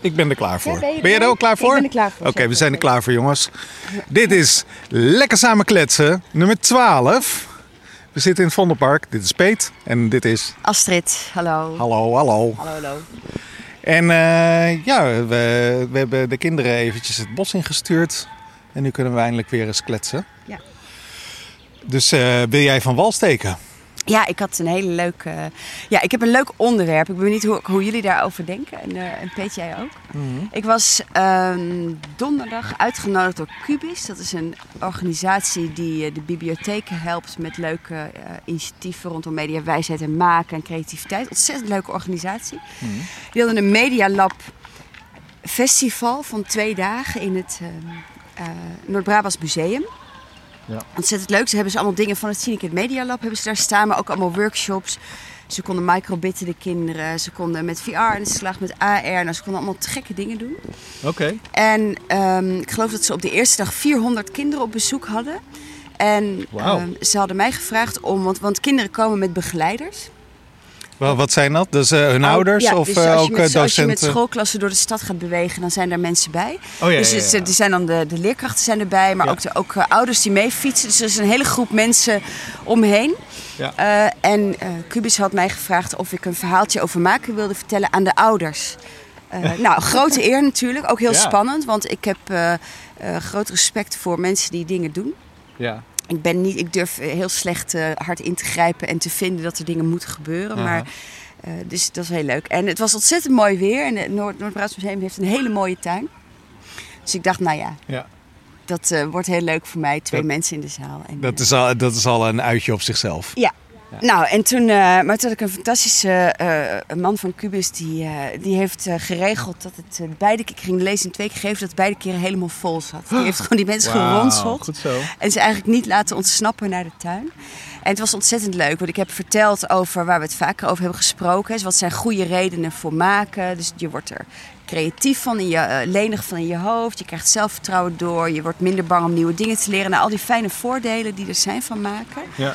Ik ben er klaar voor. Ja, ben je ben je er ook klaar Ik voor? ben er klaar voor, Oké, we zijn er klaar voor, jongens. Dit is Lekker Samen Kletsen, nummer 12. We zitten in het Vondelpark. Dit is Peet en dit is... Astrid, hallo. Hallo, hallo. Hallo, hallo. En eh, ja, we, we hebben de kinderen eventjes het bos ingestuurd. En nu kunnen we eindelijk weer eens kletsen. Ja. Dus eh, wil jij van wal steken? Ja, ik had een hele leuke. Ja, ik heb een leuk onderwerp. Ik ben benieuwd hoe, hoe jullie daarover denken. En, eh en Peet, jij ook? Ik was ehm, donderdag uitgenodigd door Cubis. Dat is een organisatie die eh, de bibliotheken helpt met leuke eh, initiatieven rondom media, wijsheid en maken en creativiteit. Ontzettend leuke organisatie. Die hadden een Media Lab festival van twee dagen in het ehm, eh, Noord-Brabants Museum. Ja. Ontzettend leuk. Ze hebben ze allemaal dingen van het Cinecit Media Lab hebben ze daar staan, maar ook allemaal workshops. Ze konden microbitten de kinderen, ze konden met VR aan de slag, met AR. Nou, ze konden allemaal te gekke dingen doen. Oké. En ehm, ik geloof dat ze op de eerste dag 400 kinderen op bezoek hadden. En ehm, ze hadden mij gevraagd om, want, want kinderen komen met begeleiders. Wel, wat zijn dat? Dus eh, hun Oh, ouders ja, of dus eh, als ook je eh, met, Als je met docenten? schoolklassen door de stad gaat bewegen, dan zijn daar mensen bij. Oh ja, dus ja, het- ja. die zijn dan de, de leerkrachten zijn erbij, maar Ja. ook, de, ook ouders die mee fietsen. Dus er is een hele groep mensen omheen. Ja. Eh, en eh Cubis had mij gevraagd of ik een verhaaltje over maken wilde vertellen aan de ouders. Eh, nou, grote eer natuurlijk. Ook heel Ja. spannend, want ik heb eh, eh, groot respect voor mensen die dingen doen. Ja. Ik, ben niet, ik durf heel slecht eh, hard in te grijpen en te vinden dat er dingen moeten gebeuren. Maar, eh, dus dat was heel leuk. En het was ontzettend mooi weer. En het Noord- Noord-Brabants Museum heeft een hele mooie tuin. Dus ik dacht, nou ja, Ja. dat eh, wordt heel leuk voor mij. Twee Dat- mensen in de zaal. En, Dat, eh, is al, dat is al een uitje op zichzelf. ja. Nou, en toen, eh, maar toen had ik een fantastische eh, man van Cubus, die, eh, die heeft geregeld dat het beide keer, ik ging lezen in twee keer gegeven, dat het beide keren helemaal vol zat. Die heeft gewoon die mensen Wauw, geronseld. Goed zo. En ze eigenlijk niet laten ontsnappen naar de tuin. En het was ontzettend leuk, want ik heb verteld over waar we het vaker over hebben gesproken. Dus wat zijn goede redenen voor maken? Dus je wordt er creatief van, in je, lenig van in je hoofd. Je krijgt zelfvertrouwen door. Je wordt minder bang om nieuwe dingen te leren. Nou, al die fijne voordelen die er zijn van maken. Ja.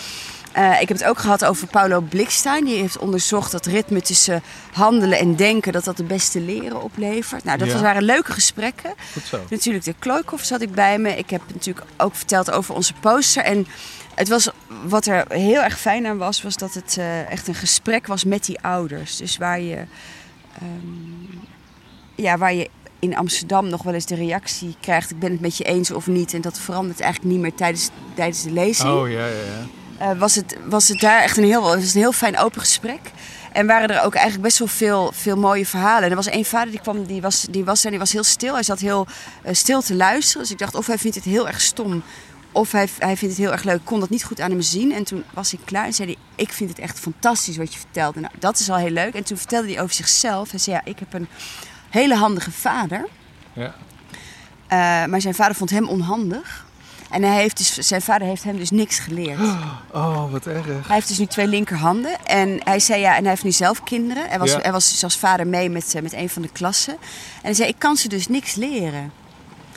Eh, ik heb het ook gehad over Paulo Blikstein. Die heeft onderzocht dat ritme tussen handelen en denken... dat dat de beste leren oplevert. Nou, dat Ja. waren leuke gesprekken. Goed zo. Natuurlijk, de Kloikhoff zat ik bij me. Ik heb natuurlijk ook verteld over onze poster. En het was, wat er heel erg fijn aan was, was dat het eh, echt een gesprek was met die ouders. Dus waar je, ehm, ja, waar je in Amsterdam nog wel eens de reactie krijgt: ik ben het met je eens of niet. En dat verandert eigenlijk niet meer tijdens, tijdens de lezing. Oh ja, ja, ja. Eh, was, het, was het daar echt een heel, het was een heel fijn open gesprek. En waren er ook eigenlijk best wel veel, veel mooie verhalen. En er was één vader die kwam, die was, die was en die was heel stil. Hij zat heel eh, stil te luisteren. Dus ik dacht, of hij vindt het heel erg stom, of hij, hij vindt het heel erg leuk. Ik kon dat niet goed aan hem zien. En toen was ik klaar en zei hij, ik vind het echt fantastisch wat je vertelde. Nou, dat is al heel leuk. En toen vertelde hij over zichzelf. Hij zei, ja, ik heb een hele handige vader. ja. Eh, maar zijn vader vond hem onhandig. En hij heeft dus, zijn vader heeft hem dus niks geleerd. Oh, wat erg. Hij heeft dus nu twee linkerhanden. En hij zei ja, en hij heeft nu zelf kinderen. Hij was, Ja. hij was dus als vader mee met, eh, met een van de klassen. En hij zei, ik kan ze dus niks leren.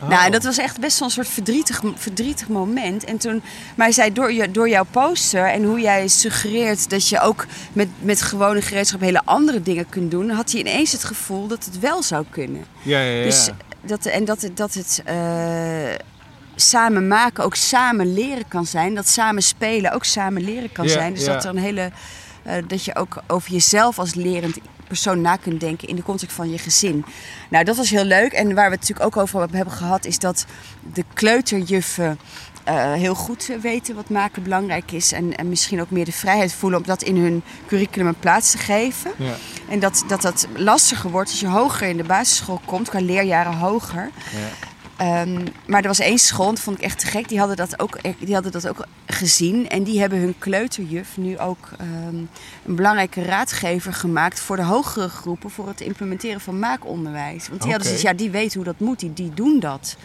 Oh. Nou, en dat was echt best wel een soort verdrietig, verdrietig moment. En toen, maar hij zei, door, je, door jouw poster en hoe jij suggereert dat je ook met, met gewone gereedschap hele andere dingen kunt doen, had hij ineens het gevoel dat het wel zou kunnen. Ja, ja, ja. Dus dat, en dat, het- dat het eh, samen maken ook samen leren kan zijn. Dat samen spelen ook samen leren kan Ja, zijn. Dus ja. dat er een hele. eh, dat je ook over jezelf als lerend persoon na kunt denken in de context van je gezin. Nou, dat was heel leuk. En waar we het natuurlijk ook over hebben gehad, is dat de kleuterjuffen. eh, heel goed weten wat maken belangrijk is. En, en misschien ook meer de vrijheid voelen om dat in hun curriculum een plaats te geven. ja. En dat, dat dat lastiger wordt als je hoger in de basisschool komt, qua leerjaren hoger. Ja. Ehm, maar er was één school, dat vond ik echt te gek, die hadden dat ook, die hadden dat ook gezien. En die hebben hun kleuterjuf nu ook ehm, een belangrijke raadgever gemaakt voor de hogere groepen voor het implementeren van maakonderwijs. Want die hadden Oké. zoiets, ja, die weten hoe dat moet, die, die doen dat.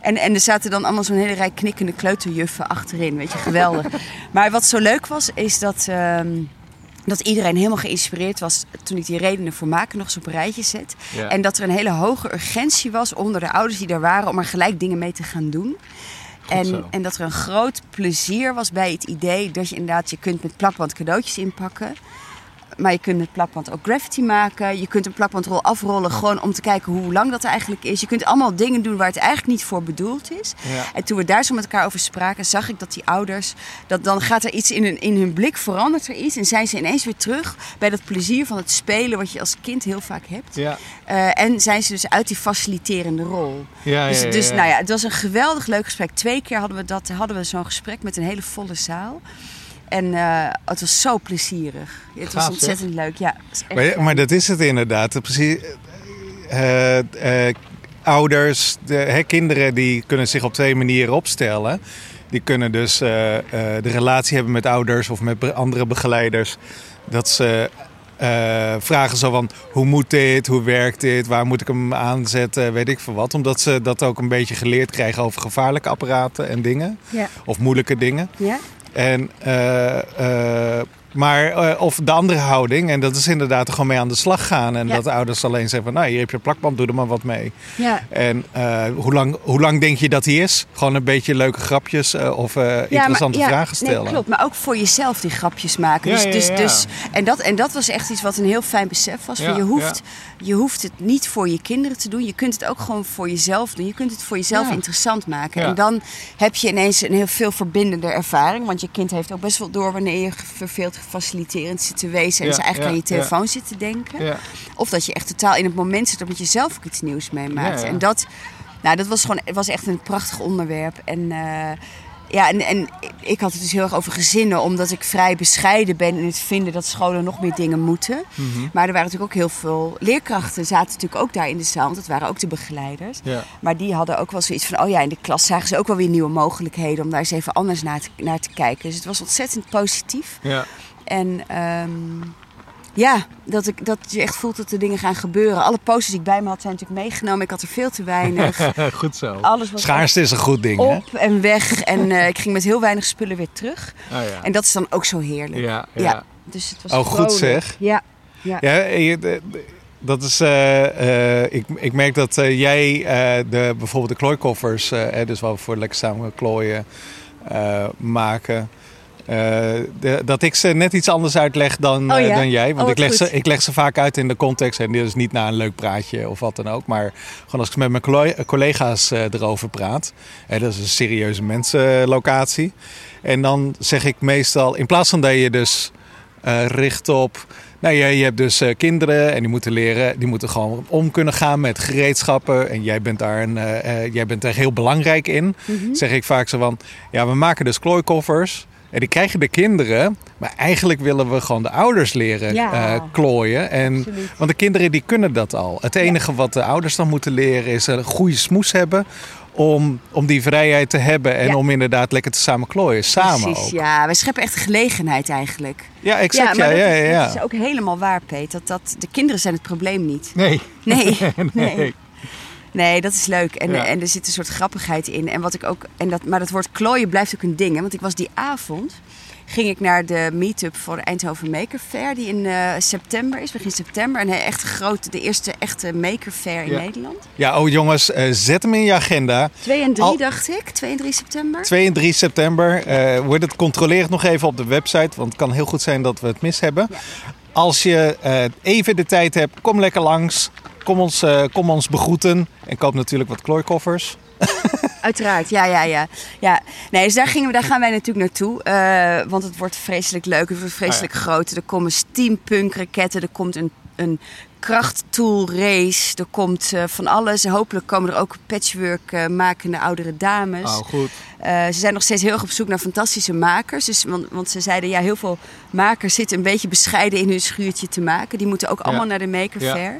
En, en er zaten dan allemaal zo'n hele rij knikkende kleuterjuffen achterin, weet je, geweldig. maar wat zo leuk was, is dat, ehm, dat iedereen helemaal geïnspireerd was toen ik die redenen voor maken nog eens op een rijtje zet. Ja. En dat er een hele hoge urgentie was onder de ouders die er waren om er gelijk dingen mee te gaan doen. En, en dat er een groot plezier was bij het idee dat je inderdaad, je kunt met plakband cadeautjes inpakken. Maar je kunt met plakband ook graffiti maken. Je kunt een plakbandrol afrollen gewoon om te kijken hoe lang dat eigenlijk is. Je kunt allemaal dingen doen waar het eigenlijk niet voor bedoeld is. Ja. En toen we daar zo met elkaar over spraken, zag ik dat die ouders, dat dan gaat er iets in hun, in hun blik, verandert er iets. En zijn ze ineens weer terug bij dat plezier van het spelen wat je als kind heel vaak hebt. Ja. Eh, en zijn ze dus uit die faciliterende rol. Ja, Dus, dus nou ja, het was een geweldig leuk gesprek. Twee keer hadden we, dat, hadden we zo'n gesprek met een hele volle zaal. En eh, het was zo plezierig. Het was Gaaf, ontzettend leuk. Ja, Maar, dat is het inderdaad. Precies. eh, eh, ouders, de, hè, kinderen die kunnen zich op twee manieren opstellen. Die kunnen dus de relatie hebben met ouders of met andere begeleiders. Dat ze vragen zo van hoe moet dit, hoe werkt dit, waar moet ik hem aanzetten, weet ik veel wat. Omdat ze dat ook een beetje geleerd krijgen over gevaarlijke apparaten en dingen. Ja. Of moeilijke dingen. Ja? En, eh, eh, maar, eh, of de andere houding, en dat is inderdaad er gewoon mee aan de slag gaan. En Ja. dat de ouders alleen zeggen van, nou hier heb je plakband, doe er maar wat mee. Ja. En eh, hoe, lang, hoe lang denk je dat die is? Gewoon een beetje leuke grapjes eh, of interessante maar- vragen stellen. Nee, klopt. Maar ook voor jezelf die grapjes maken. Dus, dus. Dus, en, dat, en dat was echt iets wat een heel fijn besef was. Van je, hoeft, je hoeft het niet voor je kinderen te doen. Je kunt het ook gewoon voor jezelf doen. Je kunt het voor jezelf interessant maken. En dan heb je ineens een heel veel verbindender ervaring. Want je kind heeft ook best wel door wanneer je verveeld gefaciliterend zit te wezen. En Ja, ze eigenlijk aan je telefoon zit te denken. Of dat je echt totaal in het moment zit omdat je zelf ook iets nieuws meemaakt. En dat, nou, dat was gewoon, was echt een prachtig onderwerp. En eh, ja, en, en ik had het dus heel erg over gezinnen, omdat ik vrij bescheiden ben in het vinden dat scholen nog meer dingen moeten. Mhm. Maar er waren natuurlijk ook heel veel leerkrachten, zaten natuurlijk ook daar in de zaal, want dat waren ook de begeleiders. Ja. Maar die hadden ook wel zoiets van, oh ja, in de klas zagen ze ook wel weer nieuwe mogelijkheden om daar eens even anders naar te, naar te kijken. Dus het was ontzettend positief. Ja. En ehm, ja, dat, ik, dat je echt voelt dat er dingen gaan gebeuren. Alle posters die ik bij me had zijn natuurlijk meegenomen. Ik had er veel te weinig. Goed zo. Alles was Schaarste is een goed ding, hè? op en weg. En eh, ik ging met heel weinig spullen weer terug. Oh, ja. En dat is dan ook zo heerlijk. Ja, ja. Dus het was Oh, goed zeg. Ja, ja. Ja, je- de- de- dat is. eh, eh, ik, ik merk dat jij eh, de, bijvoorbeeld de klooikoffers, eh, hè, dus waar we voor lekker samen klooien eh, maken. Eh, de- dat ik ze net iets anders uitleg dan, Oh eh, ja? dan jij. Want Oh, ik, leg ze, ik leg ze vaak uit in de context. En dit is niet na een leuk praatje of wat dan ook. Maar gewoon als ik met mijn collo- collega's eh, erover praat. Dat is een serieuze mensenlocatie. En dan zeg ik meestal, in plaats van dat je dus eh, richt op. Nou, je, je hebt dus eh, kinderen en die moeten leren, die moeten gewoon om kunnen gaan met gereedschappen. En jij bent daar, een, eh, eh, jij bent daar heel belangrijk in. Mhm. Zeg ik vaak zo van, ja, we maken dus klooikoffers. En die krijgen de kinderen, maar eigenlijk willen we gewoon de ouders leren Ja. eh, klooien. En, Absoluut. want de kinderen die kunnen dat al. Het enige wat de ouders dan moeten leren is een goede smoes hebben om, om die vrijheid te hebben en Ja. om inderdaad lekker te samen klooien. Samen Precies, ook. ja. Wij scheppen echt gelegenheid eigenlijk. Ja, exact. Ja, ja, dat, ja, dat is ook helemaal waar, Peet. Dat, dat, de kinderen zijn het probleem niet. Nee. Nee, nee. nee. Nee, dat is leuk. En, Ja. en er zit een soort grappigheid in. En wat ik ook, en dat, maar dat woord klooien blijft ook een ding. Hè? Want ik was die avond, ging ik naar de meetup voor de Eindhoven Maker Fair. Die in eh, september is, begin september. Een echt grote, de eerste echte Maker Fair in Ja. Nederland. Ja, oh jongens, eh, zet hem in je agenda. 2 en 3 Al- dacht ik, 2 en 3 september. 2 en 3 september. eh wordt het, controleer het nog even op de website, want het kan heel goed zijn dat we het mis hebben. Ja. Als je eh, even de tijd hebt, kom lekker langs. Kom ons, eh, kom ons begroeten. En koop natuurlijk wat klooikoffers. Uiteraard, ja, ja, ja. ja. Nee, dus daar, gingen we, daar gaan wij natuurlijk naartoe. eh, want het wordt vreselijk leuk, het wordt vreselijk groot. Er komen steampunk raketten, er komt een, een krachttool race. Er komt eh, van alles. Hopelijk komen er ook patchwork eh, makende oudere dames. goed. Eh, ze zijn nog steeds heel erg op zoek naar fantastische makers. Dus, want, want ze zeiden, ja, heel veel makers zitten een beetje bescheiden in hun schuurtje te maken. Die moeten ook allemaal naar de Maker Ja.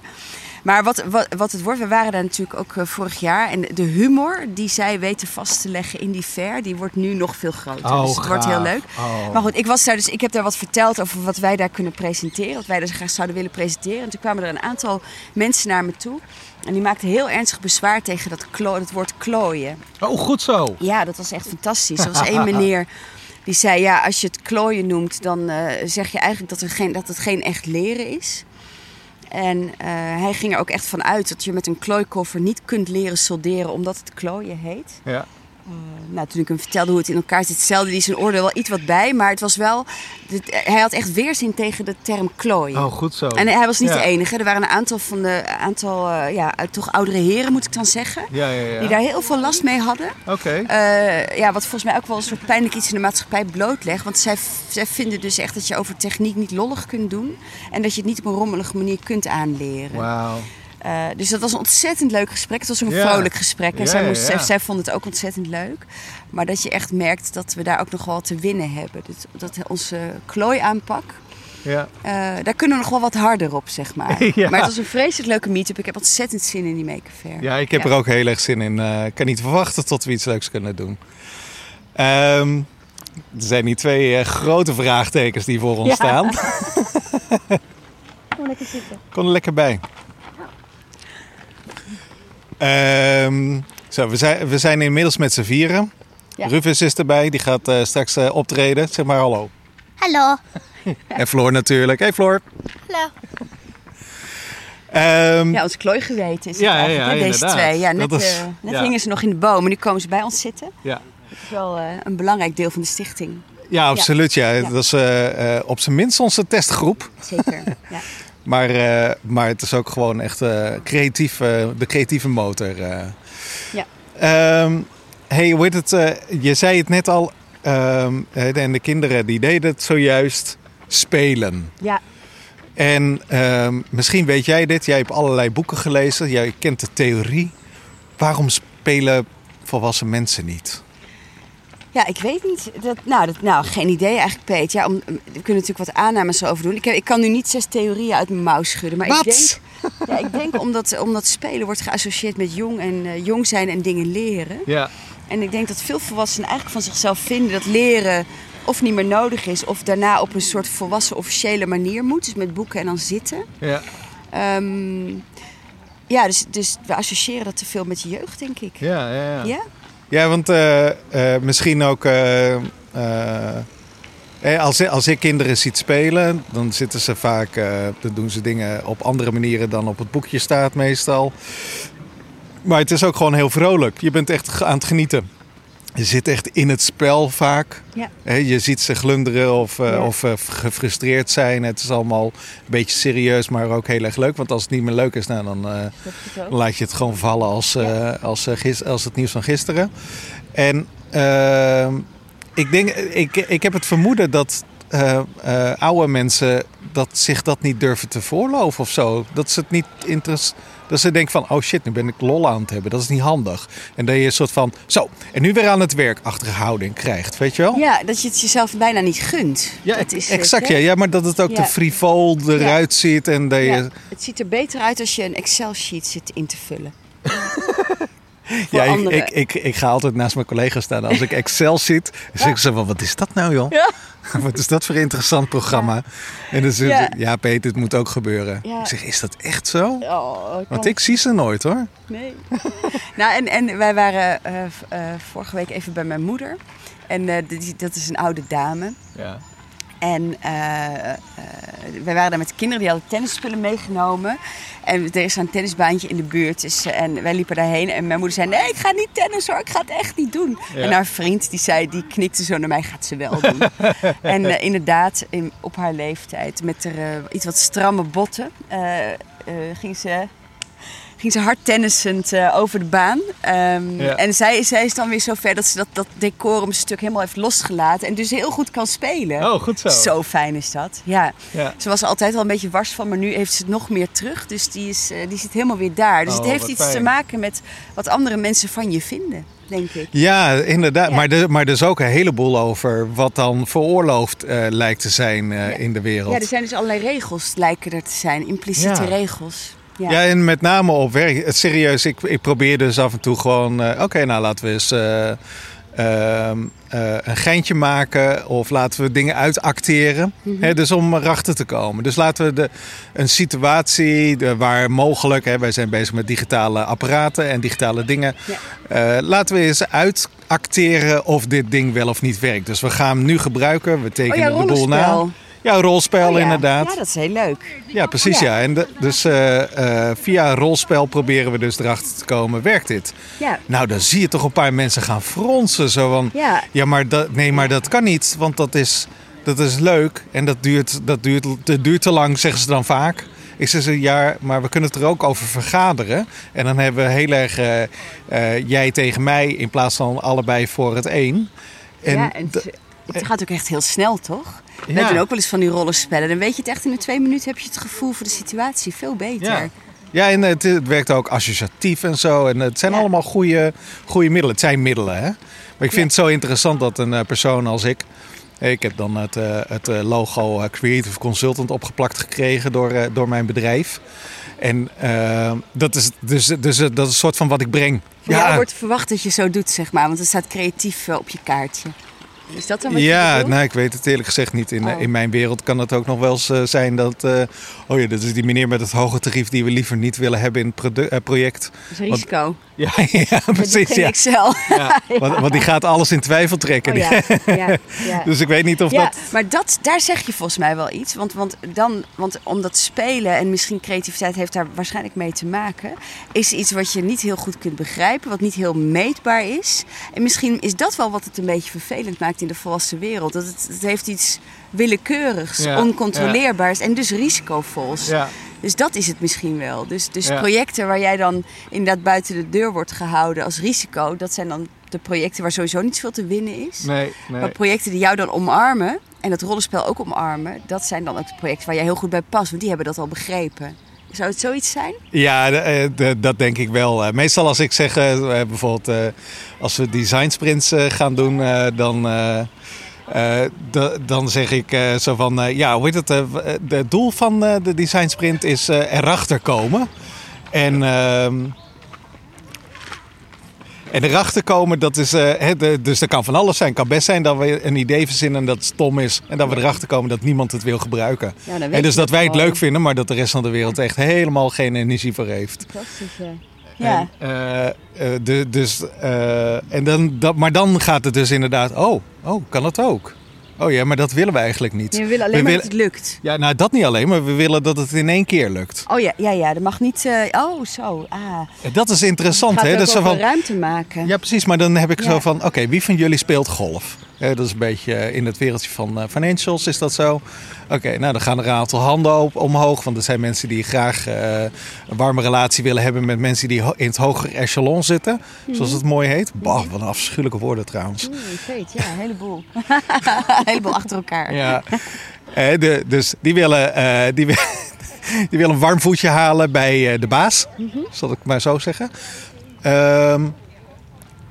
Maar wat, wat, wat het wordt, we waren daar natuurlijk ook eh, vorig jaar. En de humor die zij weten vast te leggen in die fair, die wordt nu nog veel groter. Oh, dus het wordt heel leuk. Oh. Maar goed, ik was daar dus, ik heb daar wat verteld over wat wij daar kunnen presenteren. Wat wij dus graag zouden willen presenteren. En toen kwamen er een aantal mensen naar me toe. En die maakten heel ernstig bezwaar tegen dat, klo het woord klooien. Oh, goed zo. Ja, dat was echt fantastisch. Er was één meneer die zei: Ja, als je het klooien noemt, dan eh, zeg je eigenlijk dat, er geen, dat het geen echt leren is. En eh, hij ging er ook echt van uit dat je met een klooikoffer niet kunt leren solderen omdat het klooien heet. Ja. Nou, toen ik hem vertelde hoe het in elkaar zit, stelde hij zijn oordeel wel iets wat bij. Maar het was wel. dit- hij had echt weerzin tegen de term klooi. Oh, goed zo. En hij was niet Ja. de enige. Er waren een aantal van de aantal, eh, ja, eh, toch oudere heren, moet ik dan zeggen. Ja, ja, ja. Die daar heel veel last mee hadden. Oké. Eh, ja, wat volgens mij ook wel een soort pijnlijk iets in de maatschappij blootlegt. Want zij, zij vinden dus echt dat je over techniek niet lollig kunt doen. En dat je het niet op een rommelige manier kunt aanleren. Wauw. Eh, dus dat was een ontzettend leuk gesprek. Het was een Ja. vrolijk gesprek. En Ja, zij, moest, ja. zij, zij vond het ook ontzettend leuk. Maar dat je echt merkt dat we daar ook nog wel te winnen hebben. Dat, dat onze klooi-aanpak, Ja. eh, daar kunnen we nog wel wat harder op, zeg maar. Ja. Maar het was een vreselijk leuke meet-up. Ik heb ontzettend zin in die make fair. ja, ik heb er ook heel erg zin in. Eh, Ik kan niet verwachten tot we iets leuks kunnen doen. Ehm, er zijn hier twee eh, grote vraagtekens die voor ons Ja. staan. Kom lekker zitten. Kom er lekker bij. Ehm, zo, we zijn, we zijn inmiddels met z'n vieren. Ja. Rufus is erbij, die gaat eh, straks eh, optreden. Zeg maar hallo. Hallo. En Floor natuurlijk. Hey Floor. Hallo. Ehm, Ja, ons klooi geweten is het Ja, ja, eigenlijk, ja, hè, deze inderdaad. twee. Ja, net Dat is- eh, net ja. hingen ze nog in de boom. En nu komen ze bij ons zitten. ja. Dat is wel eh, een belangrijk deel van de stichting. Ja, absoluut. Ja. Ja. Dat is eh, eh, op zijn minst onze testgroep. Zeker. ja. Maar, eh, maar het is ook gewoon echt eh, creatief, eh, de creatieve motor. Ja. Ehm, hey, hoe heet het? je zei het net al. ehm, eh, en de kinderen die deden het zojuist spelen. ja. En ehm, misschien weet jij dit. Jij hebt allerlei boeken gelezen. Jij kent de theorie. Waarom spelen volwassen mensen niet? Ja, ik weet niet. Dat, nou, dat, nou, geen idee eigenlijk, Peet. Ja, om, we kunnen natuurlijk wat aannames over doen. Ik, heb, ik kan nu niet zes theorieën uit mijn mouw schudden. Maar Wat? ik denk, ja, ik denk omdat, omdat spelen wordt geassocieerd met jong, en, eh, jong zijn en dingen leren. Ja. En ik denk dat veel volwassenen eigenlijk van zichzelf vinden dat leren of niet meer nodig is... of daarna op een soort volwassen officiële manier moet. Dus met boeken en dan zitten. Ja. Ehm, ja, dus, dus we associëren dat te veel met je jeugd, denk ik. Ja, ja, ja. Ja? Ja, want eh, eh, misschien ook. eh, als, als ik kinderen ziet spelen, dan zitten ze vaak. dan doen ze dingen op andere manieren dan op het boekje staat, meestal. Maar het is ook gewoon heel vrolijk. Je bent echt aan het genieten. Je zit echt in het spel vaak. Ja. Je ziet ze glunderen of, eh, Ja. of eh, gefrustreerd zijn. Het is allemaal een beetje serieus, maar ook heel erg leuk. Want als het niet meer leuk is, nou, dan, eh, laat je het gewoon vallen als, als, als het nieuws van gisteren. En ehm, ik, denk, ik, ik heb het vermoeden dat oude mensen dat zich dat niet durven te voorloven of zo. Dat ze het niet interessant. Dat ze denken van, oh shit, nu ben ik lol aan het hebben. Dat is niet handig. En dat je een soort van, zo, en nu weer aan het werk achtige houding krijgt, weet je wel? Ja, dat je het jezelf bijna niet gunt. Ja, dat is exact. ja. ja, maar dat het ook Ja. te frivol eruit ziet. En dat je, het ziet er beter uit als je een Excel-sheet zit in te vullen. Ja, ik, ik, ik, ik ga altijd naast mijn collega's staan. Als ik Excel zit, dan zeg ik zo van, wat is dat nou joh? Ja. Wat is dat voor een interessant programma? En dan Ja. ja. ja Peter, het moet ook gebeuren. Ja. Ik zeg, is dat echt zo? Oh, Want ik zie ze nooit hoor. Nee. nou, en, en wij waren eh, eh, vorige week even bij mijn moeder. En eh, die, dat is een oude dame. Ja. En eh, eh, wij waren daar met de kinderen, die hadden tennisspullen meegenomen. En er is een tennisbaantje in de buurt. Dus, eh, en wij liepen daarheen. En mijn moeder zei, nee, ik ga niet tennis hoor, ik ga het echt niet doen. Ja. En haar vriend, die zei, die knikte zo naar mij, gaat ze wel doen. en inderdaad, in, op haar leeftijd, met haar iets wat stramme botten, ging ze... Ging ze hard tennissend eh, over de baan. Ehm, Ja. En zij, zij is dan weer zover dat ze dat, dat decorumstuk helemaal heeft losgelaten. En dus heel goed kan spelen. Oh, goed zo. Zo fijn is dat. Ja. Ja. Ze was er altijd al een beetje wars van, maar nu heeft ze het nog meer terug. Dus die, is, eh, die zit helemaal weer daar. Dus Oh, het heeft wat iets fijn. te maken met wat andere mensen van je vinden, denk ik. Ja, inderdaad. Ja. Maar, er, maar er is ook een heleboel over wat dan veroorloofd eh, lijkt te zijn eh, Ja. in de wereld. Ja, er zijn dus allerlei regels, lijken er te zijn. Impliciete Ja. regels. Ja. Ja, en met name op werk. Het serieus, ik, ik probeer dus af en toe gewoon... eh, Oké, nou laten we eens eh, ehm, eh, een geintje maken. Of laten we dingen uitacteren. Mhm. Hè, dus om erachter te komen. Dus laten we de, een situatie de- waar mogelijk... Hè, wij zijn bezig met digitale apparaten en digitale dingen. Ja. Laten we eens uitacteren of dit ding wel of niet werkt. Dus we gaan hem nu gebruiken. We Oh tekenen ja, de boel na. Ja, rolspel Oh ja. inderdaad. Ja, dat is heel leuk. Ja, precies Ja. ja. En de- dus eh, eh, via rolspel proberen we dus erachter te komen, werkt dit? Ja. Nou, dan zie je toch een paar mensen gaan fronsen. Zo van, Ja. ja, maar dat, nee, maar dat kan niet, want dat is, dat is leuk. En dat duurt, dat, duurt, dat duurt te lang, zeggen ze dan vaak. Ik zeg ze, ja, maar we kunnen het er ook over vergaderen. En dan hebben we heel erg eh, jij tegen mij in plaats van allebei voor het één. ja, en het, gaat ook echt heel snel, toch? We Ja. doen ook wel eens van die rollenspellen. Dan weet je het echt in de twee minuten heb je het gevoel voor de situatie veel beter. Ja. Ja, en het, het werkt ook associatief en zo. En het zijn Ja. allemaal goede, goede middelen. Het zijn middelen, hè? Maar ik vind het zo interessant dat een eh, persoon als ik... Ik heb dan het, eh, het eh, logo eh, Creative Consultant opgeplakt gekregen door, eh, door mijn bedrijf. En eh, dat, is, dus, dus, eh, dat is een soort van wat ik breng. Van jou wordt verwacht dat je zo doet, zeg maar. Want er staat creatief eh, op je kaartje. Is dat dan wat je Ja, nou, ik weet het eerlijk gezegd niet. In, Oh. in mijn wereld kan het ook nog wel eens eh, zijn dat... eh, oh ja, dat is die meneer met het hoge tarief die we liever niet willen hebben in het eh, project. Dat is een risico. Ja, ja precies. Ja. Excel. Ja, want, want die gaat alles in twijfel trekken. Oh, ja. Dus ik weet niet of ja, dat... maar dat, daar zeg je volgens mij wel iets. Want, want, dan, want omdat spelen en misschien creativiteit heeft daar waarschijnlijk mee te maken, is iets wat je niet heel goed kunt begrijpen, wat niet heel meetbaar is. En misschien is dat wel wat het een beetje vervelend maakt in de volwassen wereld. Dat het, het heeft iets willekeurigs, oncontroleerbaars en dus risicovols. Dus dat is het misschien wel. Dus, dus Ja. projecten waar jij dan inderdaad buiten de deur wordt gehouden als risico, dat zijn dan de projecten waar sowieso niet veel te winnen is. nee, nee. Maar projecten die jou dan omarmen en het rollenspel ook omarmen, dat zijn dan ook de projecten waar jij heel goed bij past, want die hebben dat al begrepen. Zou het zoiets zijn? Ja, de- eh, de- dat denk ik wel. Eh, Meestal als ik zeg, eh, bijvoorbeeld eh, als we design sprints eh, gaan doen, eh, dan, dan zeg ik eh, zo van, eh, ja, hoe heet het? eh, eh, Het doel van eh, de design sprint is eh, erachter komen. En... ehm, en erachter komen, dat is, eh, dus dat kan van alles zijn. Het kan best zijn dat we een idee verzinnen dat het stom is. En dat we erachter komen dat niemand het wil gebruiken. Ja, En dus dat wij het leuk vinden, maar dat de rest van de wereld echt helemaal geen energie voor heeft. Fantastisch, ja. En, eh, eh, de, dus, eh, en dan, dat, maar dan gaat het dus inderdaad, oh, oh, kan het ook? Oh ja, maar dat willen we eigenlijk niet. Je wil alleen We maar willen- dat het lukt. Ja, nou dat niet alleen, maar we willen dat het in één keer lukt. Oh ja, ja, ja, dat mag niet. oh, zo. Ah. Dat is interessant, hè? Dat is zo van, ruimte maken. ja, precies, maar dan heb ik Ja. zo van, oké, wie van jullie speelt golf? Dat is een beetje eh, in het wereldje van eh, financials is dat zo. Oké, nou dan gaan er een aantal handen op, omhoog. Want er zijn mensen die graag eh, een warme relatie willen hebben met mensen die in het hogere echelon zitten. Zoals het mooi heet. Bah, wat een afschuwelijke woorden trouwens. Oeh, ik weet, ja, een heleboel. een heleboel achter elkaar. Ja. Eh, de, dus die willen, eh, die, die willen een warm voetje halen bij eh, de baas. Zal ik maar zo zeggen. Ehm,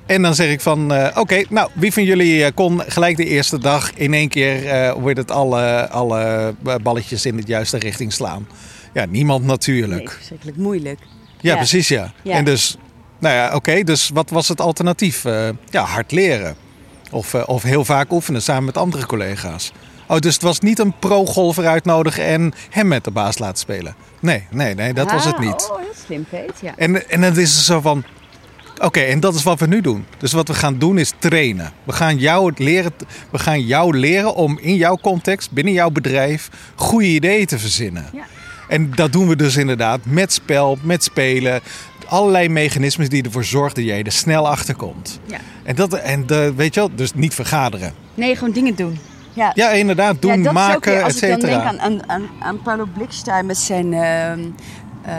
en dan zeg ik van, eh, oké, nou, wie van jullie eh, kon gelijk de eerste dag in één keer, hoe heet het, alle, alle balletjes in de juiste richting slaan? Ja, niemand Nee, natuurlijk. verschrikkelijk moeilijk. Ja, Ja. precies ja. Ja. En dus, nou ja, oké, dus wat was het alternatief? Ja, hard leren. Of, of heel vaak oefenen samen met andere collega's. Oh, dus het was niet een pro-golfer uitnodigen en hem met de baas laten spelen. Nee, nee, nee, dat was het Ah, niet. Oh, heel slim, Peet. Ja. En, en dan is het zo van, oké, en dat is wat we nu doen. Dus wat we gaan doen is trainen. We gaan jou het leren, we gaan jou leren om in jouw context, binnen jouw bedrijf, goede ideeën te verzinnen. Ja. En dat doen we dus inderdaad met spel, met spelen. Allerlei mechanismes die ervoor zorgen dat jij er snel achter komt. Ja. En, dat, en de, weet je wel, dus niet vergaderen. Nee, gewoon dingen doen. Ja, Ja, inderdaad, doen, ja, maken, et Als ik dan denk cetera. aan, aan, aan, aan Paulo Blikstein met zijn... ehm, eh,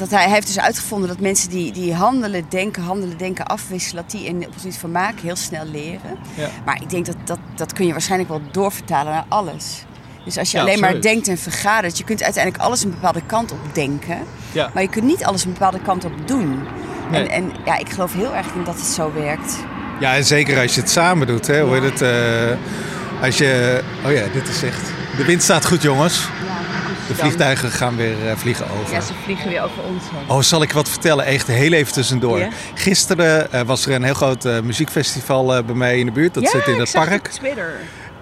dat hij, hij heeft dus uitgevonden dat mensen die, die handelen, denken, handelen, denken, afwisselen... dat die in, op het van maken heel snel leren. Ja. Maar ik denk dat, dat dat kun je waarschijnlijk wel doorvertalen naar alles. Dus als je Ja, alleen maar denkt en vergadert... je kunt uiteindelijk alles een bepaalde kant op denken... Ja. maar je kunt niet alles een bepaalde kant op doen. Nee. En, en ja, ik geloof heel erg in dat het zo werkt. Ja, en zeker als je het samen doet. Hè, hoe heet het, eh, als je, oh ja, dit is echt... De wind staat goed, jongens. De vliegtuigen gaan weer eh, vliegen over. Ja, ze vliegen weer over ons heen. Oh, zal ik wat vertellen? Echt heel even tussendoor. Ja. Gisteren eh, was er een heel groot eh, muziekfestival eh, bij mij in de buurt. Dat zit in het park. Twitter.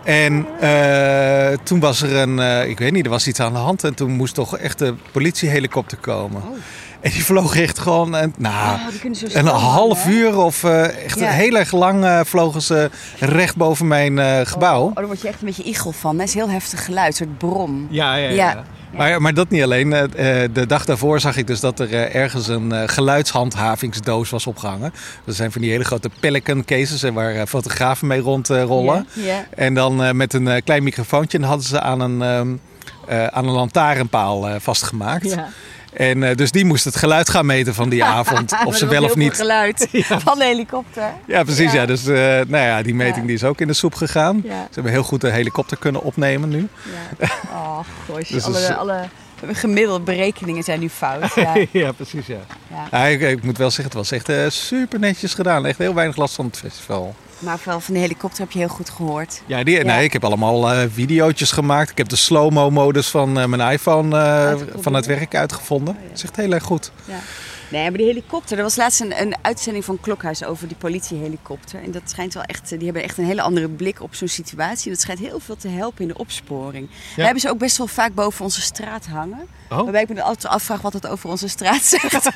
En eh, toen was er een, eh, ik weet niet, er was iets aan de hand. En toen moest toch echt de politiehelikopter komen. Oh. En die vloog echt gewoon, een, nou, Oh, zo een half hè? uur of eh, echt Ja. heel erg lang eh, vlogen ze recht boven mijn eh, gebouw. Oh, daar word je echt een beetje igel van. Dat is heel heftig geluid, een soort brom. Ja, ja, ja. Ja. Maar, maar dat niet alleen. Eh, eh, De dag daarvoor zag ik dus dat er eh, ergens een geluidshandhavingsdoos was opgehangen. Dat zijn van die hele grote Pelican cases waar fotografen mee rondrollen. Ja, ja. En dan met een klein microfoontje en hadden ze aan een, ehm, eh, aan een lantaarnpaal vastgemaakt. Ja. En eh, dus die moest het geluid gaan meten van die avond. Of ze wel of niet. veel geluid van de helikopter. Ja, precies. Ja. Ja. Dus eh, nou ja, die meting Ja. die is ook in de soep gegaan. Ze hebben heel goed de helikopter kunnen opnemen nu. Ja. Oh, gosh. Dus alle, is- alle gemiddelde berekeningen zijn nu fout. Ja. ja, precies. Ja. Ja. Ja, ik, ik moet wel zeggen, het was echt eh, super netjes gedaan. Echt heel weinig last van het festival. Maar wel van de helikopter heb je heel goed gehoord. Ja, die, Ja. Nee, ik heb allemaal eh videootjes gemaakt. Ik heb de slow-mo modus van eh, mijn iPhone eh, Uitgeprobeerd. van het werk uitgevonden. Oh, ja. Dat is echt heel erg goed. Ja. Nee, maar die helikopter. Er was laatst een, een uitzending van Klokhuis over die politiehelikopter. En dat schijnt wel echt. Die hebben echt een hele andere blik op zo'n situatie. Dat schijnt heel veel te helpen in de opsporing. We hebben ze ook best wel vaak boven onze straat hangen. Oh. Waarbij ik me altijd afvraag wat het over onze straat zegt.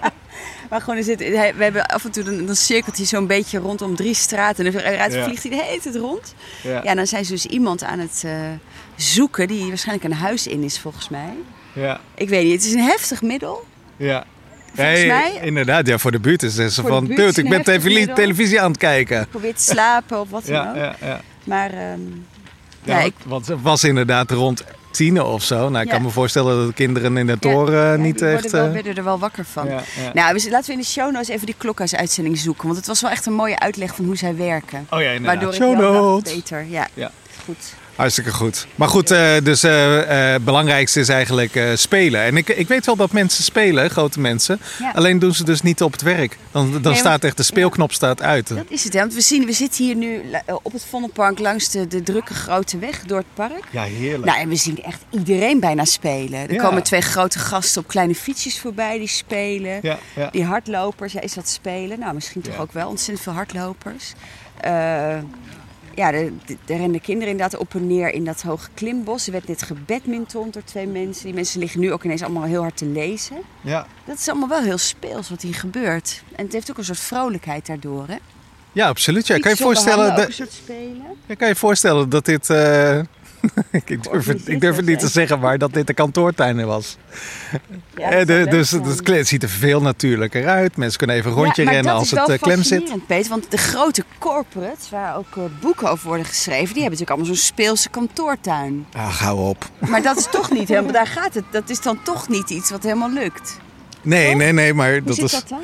maar gewoon, er zit, we hebben af en toe dan, dan cirkelt hij zo'n beetje rondom drie straten. En eruit Ja. vliegt hij de hele tijd rond. Ja. Ja, dan zijn ze dus iemand aan het eh, zoeken die waarschijnlijk een huis in is, volgens mij. Ja. Ik weet niet, het is een heftig middel. ja. Volgens mij Inderdaad, ja, voor de buurt is het van... buurt ik ben televisie, televisie aan het kijken. probeert te slapen of wat dan Ja, ook. ja, ja. Maar ehm, Ja, ja, ik, Want het was inderdaad rond tien of zo. Nou, ik Ja. kan me voorstellen dat de kinderen in de toren ja, eh, niet worden echt... wel, eh, werden er wel wakker van. ja, ja. Nou, laten we in de show notes even die klokhuisuitzending zoeken. Want het was wel echt een mooie uitleg van hoe zij werken. Oh ja, inderdaad. Waardoor ik Show wel notes. beter. Ja, Ja. goed. Hartstikke goed. Maar goed, eh, dus eh, eh, het belangrijkste is eigenlijk eh, spelen. En ik, ik weet wel dat mensen spelen, grote mensen. Ja. Alleen doen ze dus niet op het werk. Dan, dan maar- staat echt de speelknop staat uit. Dat is het. Hè? Want we, zien, we zitten hier nu eh, op het Vondelpark langs de, de drukke grote weg door het park. Ja, heerlijk. Nou, en we zien echt iedereen bijna spelen. Er Ja. komen twee grote gasten op kleine fietsjes voorbij die spelen. Ja, ja. Die hardlopers, ja, is dat spelen? Nou, misschien toch ook wel. Ontzettend veel hardlopers. Eh, ja, er renden kinderen inderdaad op en neer in dat hoge klimbos. Er werd net gebadmintond door twee mensen. Die mensen liggen nu ook ineens allemaal heel hard te lezen. Ja. Dat is allemaal wel heel speels wat hier gebeurt. En het heeft ook een soort vrolijkheid daardoor, hè? ja, absoluut. Ja. Kan, je voorstellen dat, een soort spelen. ja, kan je voorstellen dat dit... eh, ik, durf het, ik durf het niet te zeggen, maar dat dit de kantoortuin was. Ja, Eh, dat de- dus zijn. het, ziet er veel natuurlijker uit. Mensen kunnen even een rondje ja, rennen dat als is het wel eh, klem zit. Peter, want de grote corporates, waar ook eh, boeken over worden geschreven, die hebben natuurlijk allemaal zo'n speelse kantoortuin. Ah, hou op. Maar dat is toch niet helemaal, daar gaat het, dat is dan toch niet iets wat helemaal lukt. Nee, nee, nee, maar Hoe dat zit is... dat dan?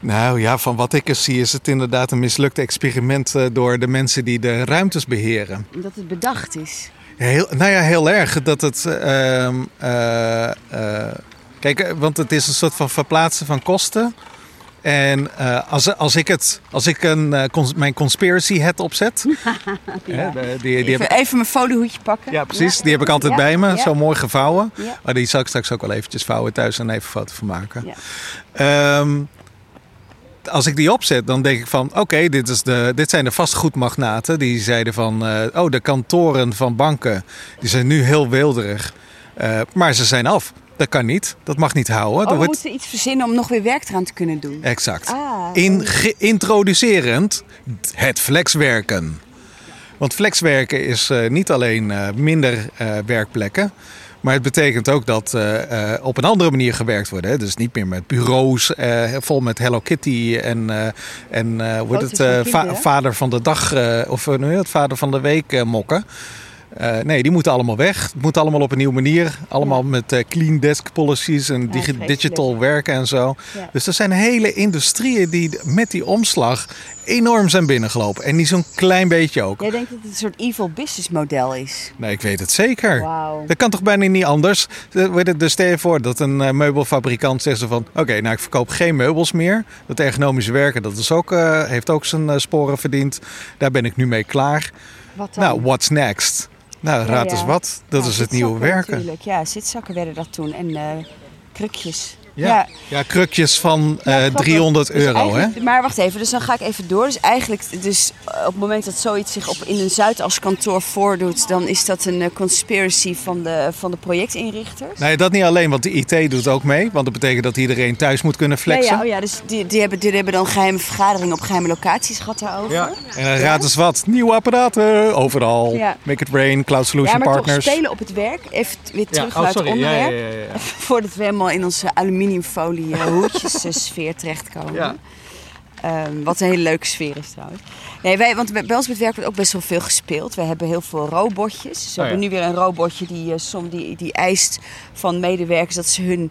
Nou ja, van wat ik er zie is het inderdaad een mislukt experiment door de mensen die de ruimtes beheren. Omdat het bedacht is. Heel, nou ja, heel erg dat het. eh, eh, kijk, eh, want het is een soort van verplaatsen van kosten. En als, als ik, het, als ik een, cons- mijn conspiracy hat opzet. die, die heb Even, mijn foliehoedje pakken. ja, precies. Die heb ik altijd Ja, bij me. Zo mooi gevouwen. Maar die zal ik straks ook wel eventjes vouwen thuis en even foto van maken. Ja. Als ik die opzet, dan denk ik van... Oké, dit zijn de vastgoedmagnaten. Die zeiden van... eh, oh, de kantoren van banken. Die zijn nu heel wilderig. Eh, maar ze zijn af. Dat kan niet. Dat mag niet houden. Oh, we wordt- moeten iets verzinnen om nog weer werk eraan te kunnen doen. Exact. Ah, In, introducerend het flexwerken. Want flexwerken is eh, niet alleen minder werkplekken. Maar het betekent ook dat eh, eh, op een andere manier gewerkt wordt. Hè? Dus niet meer met bureaus eh, vol met Hello Kitty en, en Foto's het, va- vader van de dag of uh, het vader van de week mokken. Eh, nee, die moeten allemaal weg. Het moet allemaal op een nieuwe manier. Allemaal met eh, clean desk policies en digi- digital werken en zo. Ja. Dus er zijn hele industrieën die met die omslag enorm zijn binnengelopen. En niet zo'n klein beetje ook. Jij denkt dat het een soort evil business model is. Nee, ik weet het zeker. Wauw. Dat kan toch bijna niet anders? Dus stel je voor dat een eh, meubelfabrikant zegt van... Oké, nou ik verkoop geen meubels meer. Dat ergonomische werken, dat is ook, heeft ook zijn sporen verdiend. Daar ben ik nu mee klaar. Wat dan? Nou, what's next? Nou, raad eens wat. Dat Ja, is het nieuwe werken. Natuurlijk. Ja, zitzakken werden dat toen. En eh, krukjes. Ja, Ja. ja. krukjes van Ja, eh, grappig. 300 Dus euro, hè? Maar wacht even, dus dan ga ik even door. Dus eigenlijk, dus eh, op het moment dat zoiets zich op, in een Zuidas kantoor voordoet, dan is dat een eh, conspiracy van de, van de projectinrichters. Nee, dat niet alleen, want de IT doet ook mee. Want dat betekent dat iedereen thuis moet kunnen Ja, flexen. ja, oh ja, dus die, die, hebben, die hebben dan geheime vergaderingen op geheime locaties gehad daarover. En dan raad eens wat. Nieuwe apparaten, overal. Ja. Make it rain, Cloud Ja, Solution maar Partners. toch spelen op het werk. Even weer terug oh, naar het. Ja, ja, onderwerp. ja, ja. Voordat we helemaal in onze aluminiumfolie eh, hoedjes eh, sfeer terechtkomen. Ja. Ehm, wat een hele leuke sfeer is trouwens. Nee, wij, want bij ons met werk wordt ook best wel veel gespeeld. We hebben heel veel robotjes. Dus we Oh, hebben nu weer een robotje die, eh, som, die, die eist van medewerkers dat ze hun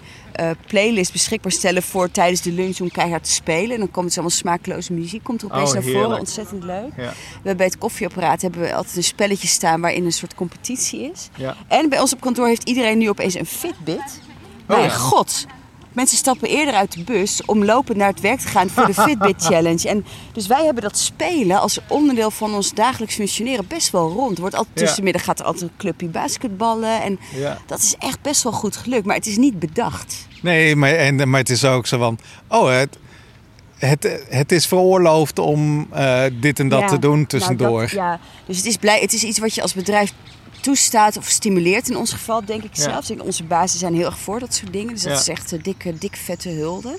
playlist beschikbaar stellen voor tijdens de lunch om keihard te spelen. En dan komt het allemaal smakeloze muziek, komt er opeens Oh, naar voren. Ontzettend leuk. Ja. We hebben bij het koffieapparaat hebben we altijd een spelletje staan waarin een soort competitie is. Ja. En bij ons op kantoor heeft iedereen nu opeens een Fitbit. Mijn ja. god. Mensen stappen eerder uit de bus om lopend naar het werk te gaan voor de Fitbit Challenge. En dus wij hebben dat spelen als onderdeel van ons dagelijks functioneren best wel rond. Wordt altijd tussenmiddag gaat er altijd een clubje basketballen. En dat is echt best wel goed gelukt. Maar het is niet bedacht. Nee, maar, en, maar het is ook zo van... Oh, het, het, het is veroorloofd om eh, dit en dat Ja, te doen nou, tussendoor. dat- ja. Dus het is, blij, het is iets wat je als bedrijf toestaat of stimuleert in ons geval, denk ik Ja. zelf. Ik denk, Onze bazen zijn heel erg voor dat soort dingen. Dus dat Ja. is echt een dikke, dik vette hulde.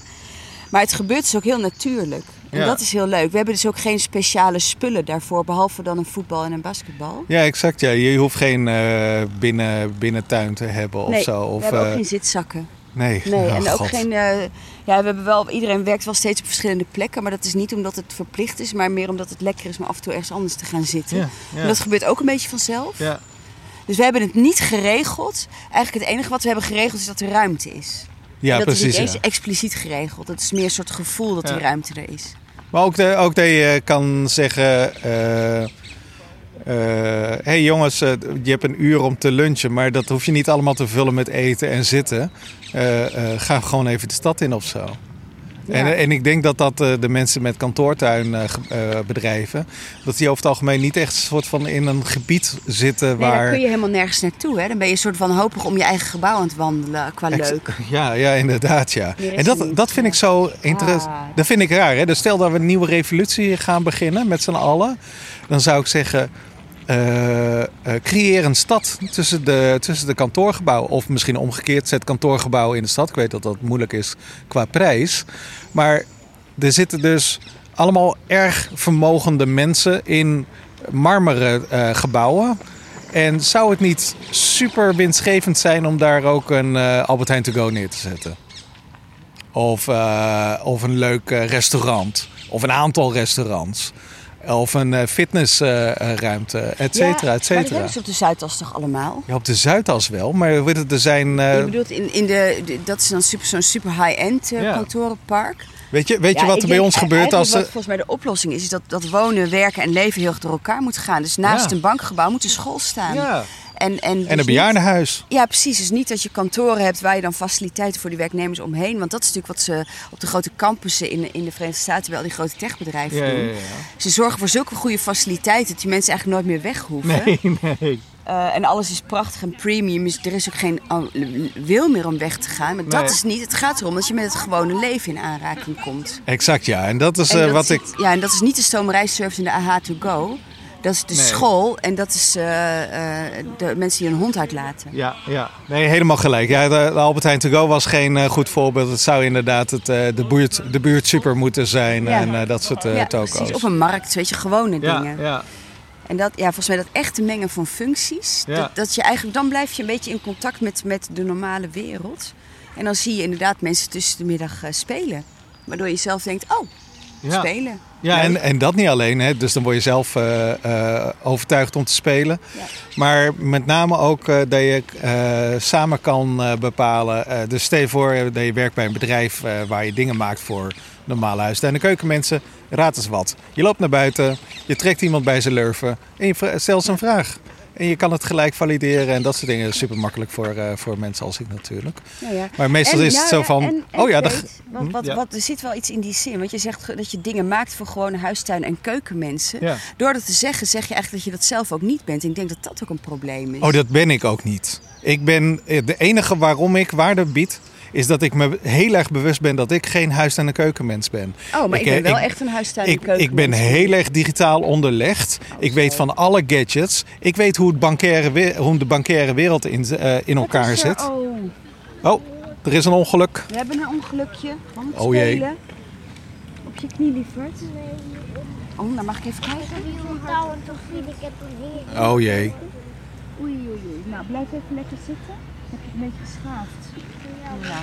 Maar het gebeurt dus ook heel natuurlijk. En Ja. dat is heel leuk. We hebben dus ook geen speciale spullen daarvoor, behalve dan een voetbal en een basketbal. Ja, exact. Ja. Je hoeft geen eh, binnen, binnentuin te hebben of nee, zo. Of, we hebben ook eh, geen zitzakken. nee, Nee, Oh, en ook God. geen. eh, ja, we hebben wel. Iedereen werkt wel steeds op verschillende plekken, maar dat is niet omdat het verplicht is, maar meer omdat het lekker is om af en toe ergens anders te gaan zitten. Ja, ja. En dat gebeurt ook een beetje vanzelf. Ja. Dus we hebben het niet geregeld. Eigenlijk het enige wat we hebben geregeld is dat er ruimte is. Ja, dat precies. is niet eens ja. expliciet geregeld. Het is meer een soort gevoel dat Ja. die ruimte er is. Maar ook, de, ook dat je kan zeggen... eh, eh, hey jongens, eh, je hebt een uur om te lunchen... maar dat hoef je niet allemaal te vullen met eten en zitten. Eh, eh, ga gewoon even de stad in of zo. En, en ik denk dat dat eh, de mensen met kantoortuinbedrijven... dat die over het algemeen niet echt een soort van in een gebied zitten Nee, waar... daar kun je helemaal nergens naartoe. Hè? Dan ben je een soort van hopig om je eigen gebouw aan het wandelen qua Ex- leuk. Ja, ja, inderdaad, ja. En dat, dat vind ik zo interessant. Ah. Dat vind ik raar. Hè? Dus stel dat we een nieuwe revolutie gaan beginnen met z'n allen. Dan zou ik zeggen, eh, eh, creëer een stad tussen de, tussen de kantoorgebouwen. Of misschien omgekeerd, zet kantoorgebouwen in de stad. Ik weet dat dat moeilijk is qua prijs. Maar er zitten dus allemaal erg vermogende mensen in marmeren eh, gebouwen. En zou het niet super winstgevend zijn om daar ook een Albert Heijn to go neer te zetten? Of, of een leuk restaurant. Of een aantal restaurants. Of een eh, fitnessruimte, et cetera, et Maar dat cetera. ze op de Zuidas toch allemaal? Ja, op de Zuidas wel, maar er zijn... eh, je bedoelt, in, in de, dat is dan super, zo'n super high-end eh, Ja. kantorenpark. weet je, weet je wat er bij ons gebeurt eigenlijk als... Wat volgens mij de oplossing is, is dat, dat wonen, werken en leven heel erg door elkaar moet gaan. Dus naast Ja. een bankgebouw moet een school staan. Ja. En, en, dus En een niet- bejaardenhuis. Ja, precies. Dus niet dat je kantoren hebt waar je dan faciliteiten voor die werknemers omheen. Want dat is natuurlijk wat ze op de grote campussen in, in de Verenigde Staten bij al die grote techbedrijven doen. Ze zorgen voor zulke goede faciliteiten dat die mensen eigenlijk nooit meer weg hoeven. Nee, nee. Eh, en alles is prachtig en premium. Dus er is ook geen wil meer om weg te gaan. Maar dat is niet. Het gaat erom dat je met het gewone leven in aanraking komt. Exact, ja. En dat is En eh, dat wat ik... Ja, en dat is niet de stomerijservice en de AH to go. Dat is de Nee. school en dat is eh, eh, de mensen die hun hond uitlaten. Ja, ja. Nee, helemaal gelijk. Ja, de, de Albert Heijn To Go was geen eh, goed voorbeeld. Het zou inderdaad het, de, buurt, de buurt super moeten zijn Ja. en dat soort ja, toko's. precies. Op een markt, weet je, gewone ja, dingen. ja. En dat, ja, volgens mij dat echte mengen van functies, Ja. dat, dat je eigenlijk, dan blijf je een beetje in contact met, met de normale wereld. En dan zie je inderdaad mensen tussen de middag spelen. Waardoor je zelf denkt, oh, Ja. spelen. Ja, en, en dat niet alleen. Hè. Dus dan word je zelf eh, eh, overtuigd om te spelen. Ja. Maar met name ook eh, dat je samen kan bepalen. dus stel je voor dat je werkt bij een bedrijf waar je dingen maakt voor normale huizen. En de keukenmensen, raad eens wat. Je loopt naar buiten, je trekt iemand bij zijn lurven en je stelt ze een vraag. En je kan het gelijk valideren en dat soort dingen. Super makkelijk voor, eh, voor mensen als ik natuurlijk. Ja, ja. Maar meestal En- is het zo ja, van... en- en oh ja, weet, dat, wat, wat, ja. wat, er zit wel iets in die zin. Want je zegt dat je dingen maakt voor gewone huistuin- en keukenmensen. Ja. Door dat te zeggen, zeg je eigenlijk dat je dat zelf ook niet bent. En ik denk dat dat ook een probleem is. Oh, dat ben ik ook niet. Ik ben, eh, de enige waarom ik waarde bied, is dat ik me heel erg bewust ben dat ik geen huis- en keukenmens ben. Oh, maar ik, Ik, ben wel ik- echt een huistuin- en Ik, keuken. ik ben heel erg digitaal onderlegd. ik weet van alle gadgets. Ik weet hoe, het bankaire, hoe de bankaire wereld in, eh, in elkaar zit. Oh, Oh, er is een ongeluk. we hebben een ongelukje. Het Oh jee. spelen. Op je knie, lieverd. Oh, nou mag ik even kijken. Oh jee. Oei, oei, oei. Nou, blijf even lekker zitten. Heb je het een beetje geschaafd?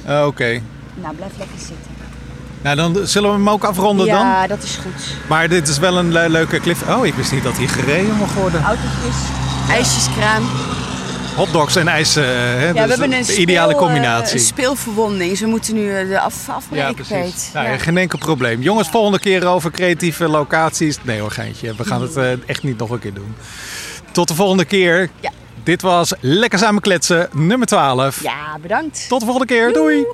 Ja. Eh, Oké. Nou, blijf lekker zitten. Nou, dan zullen we hem ook afronden dan. Ja, dat is goed. Maar dit is wel een le- leuke cliff. Oh, ik wist niet dat hier gereden mag worden. Autootjes, ijsjeskraam. Hotdogs en ijs. eh, hè, Ja, dus we hebben een de ideale eh, combinatie. een speelverwonding. Dus we moeten nu de af, afbreken, ja, precies. Peet. Nou, ja, Ja. geen enkel probleem. Jongens, volgende keer over creatieve locaties. Nee hoor, geintje. We gaan het echt niet nog een keer doen. Tot de volgende keer. Ja. Dit was Lekker Samen Kletsen, nummer 12. ja, bedankt. Tot de volgende keer. Doei.